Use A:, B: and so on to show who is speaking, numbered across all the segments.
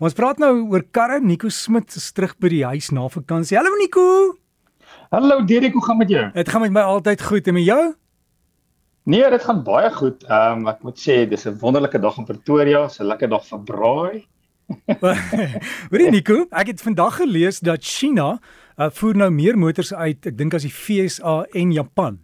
A: Ons praat nou oor karre. Nico Smit is terug by die huis na vakansie. Hallo Nico.
B: Hallo Derek, hoe gaan met jou?
A: Dit gaan met my altyd goed en met jou?
B: Nee, dit gaan baie goed. Ehm um, ek moet sê dis 'n wonderlike dag in Pretoria, 'n lekker dag vir braai.
A: Hoorie Nico, ek het vandag gelees dat China uh, voer nou meer motors uit, ek dink as die FSA en Japan.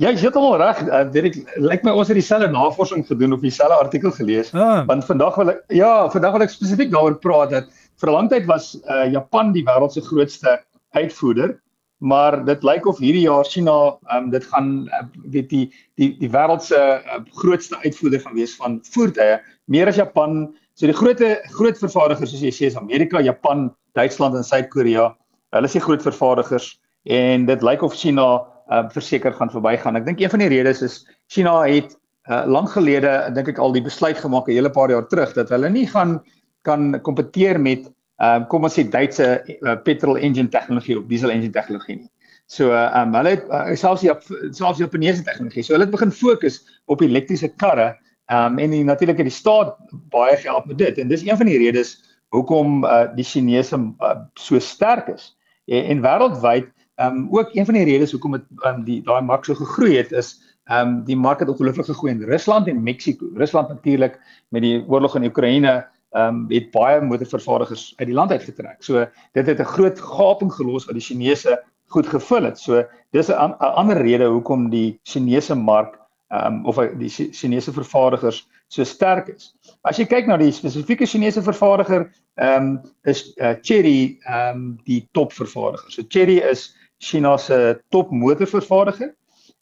B: Ja, jy het hom reg. Uh, dit lyk my ons het dieselfde navorsing gedoen of dieselfde artikel gelees. Ah. Want vandag wil ek ja, vandag wil ek spesifiek daaroor praat dat vir 'n lang tyd was uh, Japan die wêreld se grootste uitvoerder, maar dit lyk of hierdie jaar China um, dit gaan uh, weet die die die wêreld se uh, grootste uitvoerder gaan wees van voertuie, meer as Japan. So die groot groot vervaardigers soos jy sê is Amerika, Japan, Duitsland en Suid-Korea. Hulle is die groot vervaardigers en dit lyk of China uh verseker gaan verbygaan. Ek dink een van die redes is China het uh lank gelede dink ek al die besluit gemaak 'n hele paar jaar terug dat hulle nie gaan kan kompeteer met uh kom ons sê Duitse uh, petrol engine tegnologie of diesel engine tegnologie nie. So uh um hulle het uh, selfs die selfs die Japaneese tegnologie. So hulle het begin fokus op elektriese karre um en natuurlik het die staat baie gehelp met dit en dis een van die redes hoekom uh die Chinese uh, so sterk is. En, en wêreldwyd Ehm um, ook een van die redes hoekom dit um, die daai mark so gegroei het is ehm um, die mark het ongelooflik gegroei in Rusland en Mexiko. Rusland natuurlik met die oorlog in Oekraïne ehm um, het baie motorvervaardigers uit die land uitgetrek. So dit het 'n groot gaping gelos wat die Chinese goed gevul het. So dis 'n ander rede hoekom die Chinese mark ehm um, of die Chinese vervaardigers so sterk is. As jy kyk na die spesifieke Chinese vervaardiger, ehm um, is uh, Chery ehm um, die top vervaardiger. So Chery is China se top motorvervaardiger.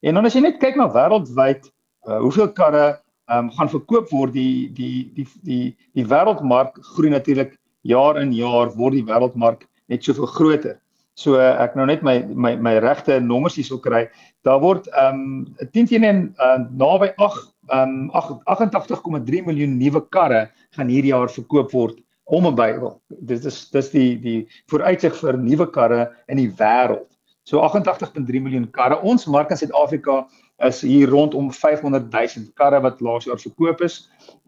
B: En dan as jy net kyk na wêreldwyd uh, hoeveel karre um, gaan verkoop word die die die die die wêreldmark groei natuurlik jaar in jaar word die wêreldmark net soveel groter. So uh, ek nou net my my my regte nommers hierso kry. Daar word ehm um, 10 teen en uh, naby 8 ehm um, 88,3 miljoen nuwe karre gaan hierdie jaar verkoop word om en by. Dit is dis die die vooruitsig vir nuwe karre in die wêreld. So 88.3 miljoen karre. Ons mark in Suid-Afrika is hier rondom 500 000 karre wat laas jaar verkoop is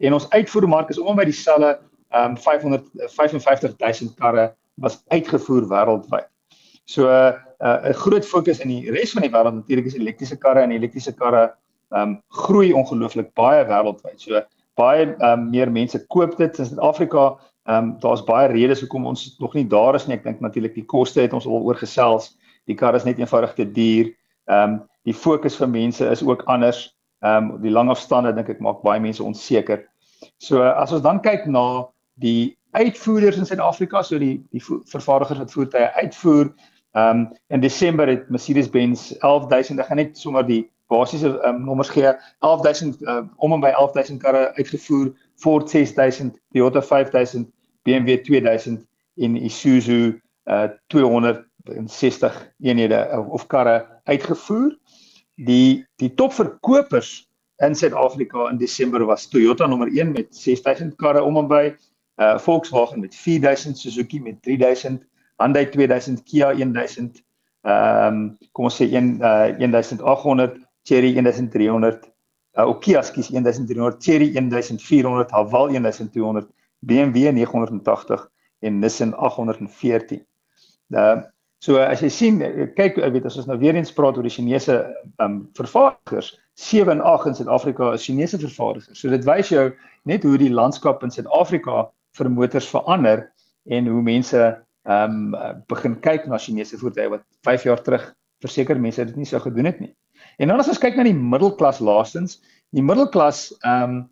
B: en ons uitvoermark is om by dieselfde um 555 000 karre was uitgevoer wêreldwyd. So 'n uh, 'n uh, groot fokus in die res van die wêreld natuurlik is elektriese karre en elektriese karre um groei ongelooflik baie wêreldwyd. So baie um meer mense koop dit in Suid-Afrika. Um daar's baie redes hoekom ons nog nie daar is nie. Ek dink natuurlik die koste het ons al oor gesels die kar is net eenvoudig te duur. Ehm um, die fokus vir mense is ook anders. Ehm um, die lang afstande dink ek maak baie mense onseker. So as ons dan kyk na die uitvoerders in Suid-Afrika, so die die vervaardigers wat voertuie uitvoer, ehm um, in Desember het Mercedes-Benz 11000, ek gaan net sommer die basiese um, nommers gee, 11000 uh, om en by 11000 karre uitgevoer, Ford 6000, Toyota 5000, BMW 2000 en Isuzu uh 200 60 eenhede of, karre uitgevoer. Die die topverkopers in Suid-Afrika in Desember was Toyota nommer 1 met 6000 karre om en by, uh Volkswagen met 4000, Suzuki met 3000, Hyundai 2000, Kia 1000, ehm um, kom ons sê 1 uh 1800, Chery 1300, uh ook Kia skies 1300, Chery 1400, Haval 1200, BMW 980 en Nissan 814. Uh So as jy sien, kyk, ek weet as ons nou weer eens praat oor die Chinese um vervaardigers, 7 en 8 in Suid-Afrika is Chinese vervaardigers. So dit wys jou net hoe die landskap in Suid-Afrika vir motors verander en hoe mense um begin kyk na Chinese voertuie wat 5 jaar terug verseker mense dit nie sou gedoen het nie. En dan as ons kyk na die middelklas laastens, die middelklas um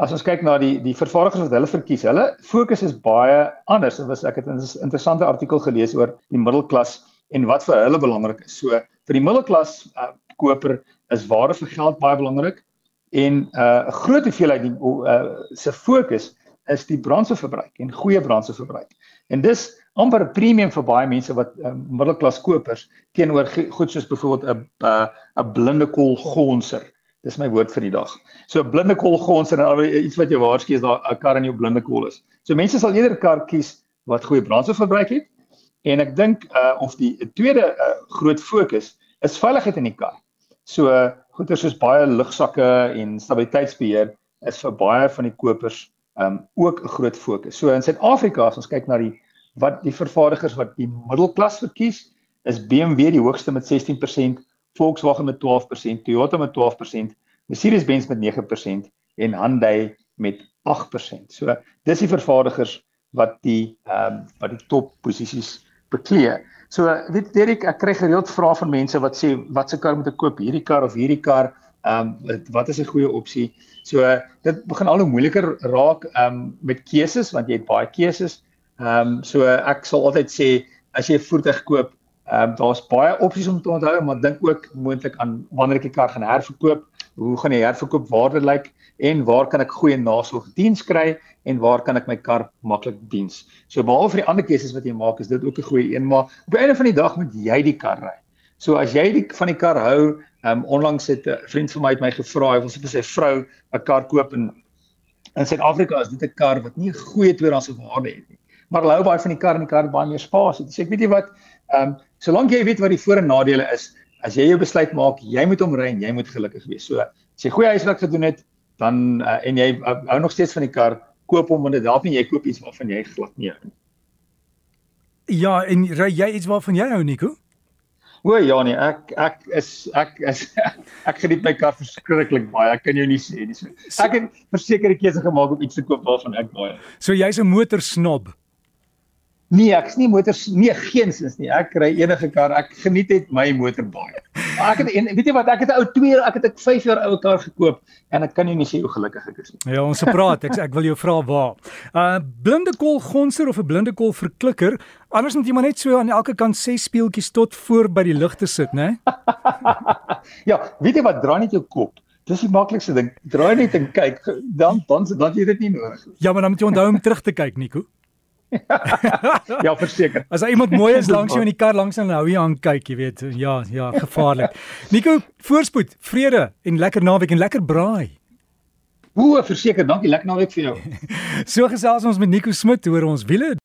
B: as ons kyk na die die vervaardigers wat hulle verkies, hulle fokus is baie anders. Dit was ek het 'n interessante artikel gelees oor die middelklas en wat vir hulle belangrik is. So vir die middelklas uh, koper is waarde vir geld baie belangrik en uh, 'n uh, groot hoeveelheid die uh, se fokus is die brandstofverbruik en goeie brandstofverbruik. En dis amper 'n premium vir baie mense wat uh, middelklas kopers teenoor goed soos byvoorbeeld 'n 'n 'n blinde kool gonser Dis my woord vir die dag. So blinde kol gons en iets wat jy waarsku is daar 'n kar in jou blinde kol is. So mense sal eerder kar kies wat goeie brandstofverbruik het. En ek dink uh of die tweede uh, groot fokus is veiligheid in die kar. So uh, goeder soos baie lugsakke en stabiliteitsbeheer is vir baie van die kopers um, ook 'n groot fokus. So in Suid-Afrika as ons kyk na die wat die vervaardigers wat die middelklas verkies, is BMW die hoogste met 16%, Volkswagen met 12%, Toyota met 12%, Mercedes-Benz met 9% en Hyundai met 8%. So dis die vervaardigers wat die ehm um, wat die top posisies beklee. So weet Derek, ek kry gereeld vrae van mense wat sê wat se kar moet ek koop, hierdie kar of hierdie kar? Ehm um, wat is 'n goeie opsie? So dit begin al hoe moeiliker raak ehm um, met keuses want jy het baie keuses. Ehm um, so ek sal altyd sê as jy 'n voertuig koop, ehm um, daar's baie opsies om te onthou, maar dink ook moontlik aan wanneer ek die kar gaan herverkoop, hoe gaan die herverkoopwaarde lyk en waar kan ek goeie nasorgdiens kry en waar kan ek my kar maklik diens. So behalwe vir die ander keuses wat jy maak, is dit ook 'n goeie een, maar op die einde van die dag moet jy die kar ry. So as jy die van die kar hou, ehm um, onlangs het 'n vriend van my het my gevra, hy wil sy vrou 'n kar koop en in Suid-Afrika is dit 'n kar wat nie 'n goeie tweedehandse waarde het nie. Maar hulle hou baie van die kar en die kar het baie meer spasie. Dis so ek weet jy wat, ehm um, solank jy weet wat die voor en nadele is, as jy jou besluit maak, jy moet hom ry en jy moet gelukkig wees. So as jy goeie huiswerk gedoen het, dan uh, en jy uh, hou nog steeds van die kar, koop hom want dit help nie jy koop iets waarvan jy glad nie hou nie.
A: Ja, en ry jy iets waarvan jy hou, Nico?
B: O ja nee, ek ek is ek is ek geniet my kar verskriklik baie. Ek kan jou nie sê nie. So, ek het verseker 'n keuse gemaak om iets te koop waarvan ek baie.
A: So jy's 'n motorsnob.
B: Nee, ek's nie motors nee geensins nie. Ek ry enige kar. Ek geniet net my motor baie. Maar ek het en weet jy wat, ek het 'n ou 2, ek het 'n 5 jaar ou kar gekoop en ek kan jou nie sê hoe gelukkig ek is
A: nie. Ja, ons praat. Ek ek wil jou vra waar. Uh blinde kol gonser of 'n blinde kol verklikker? Anders moet jy maar net so aan elke kant ses speeltjies tot voor by die ligte sit, né?
B: ja, weet jy wat, draai net jou kop. Dis die maklikste ding. Draai net en kyk, dan dan dan jy dit nie nodig.
A: Ja, maar dan moet jy onthou om terug te kyk, Nico.
B: ja, verseker.
A: As iemand mooi is langs jou in die kar langs en hou jy aan kyk, jy weet. Ja, ja, gevaarlik. Nico, voorspoed, vrede en lekker naweek en lekker braai.
B: Ooh, verseker, dankie, lekker naweek vir jou.
A: so gesels ons met Nico Smit oor ons wiele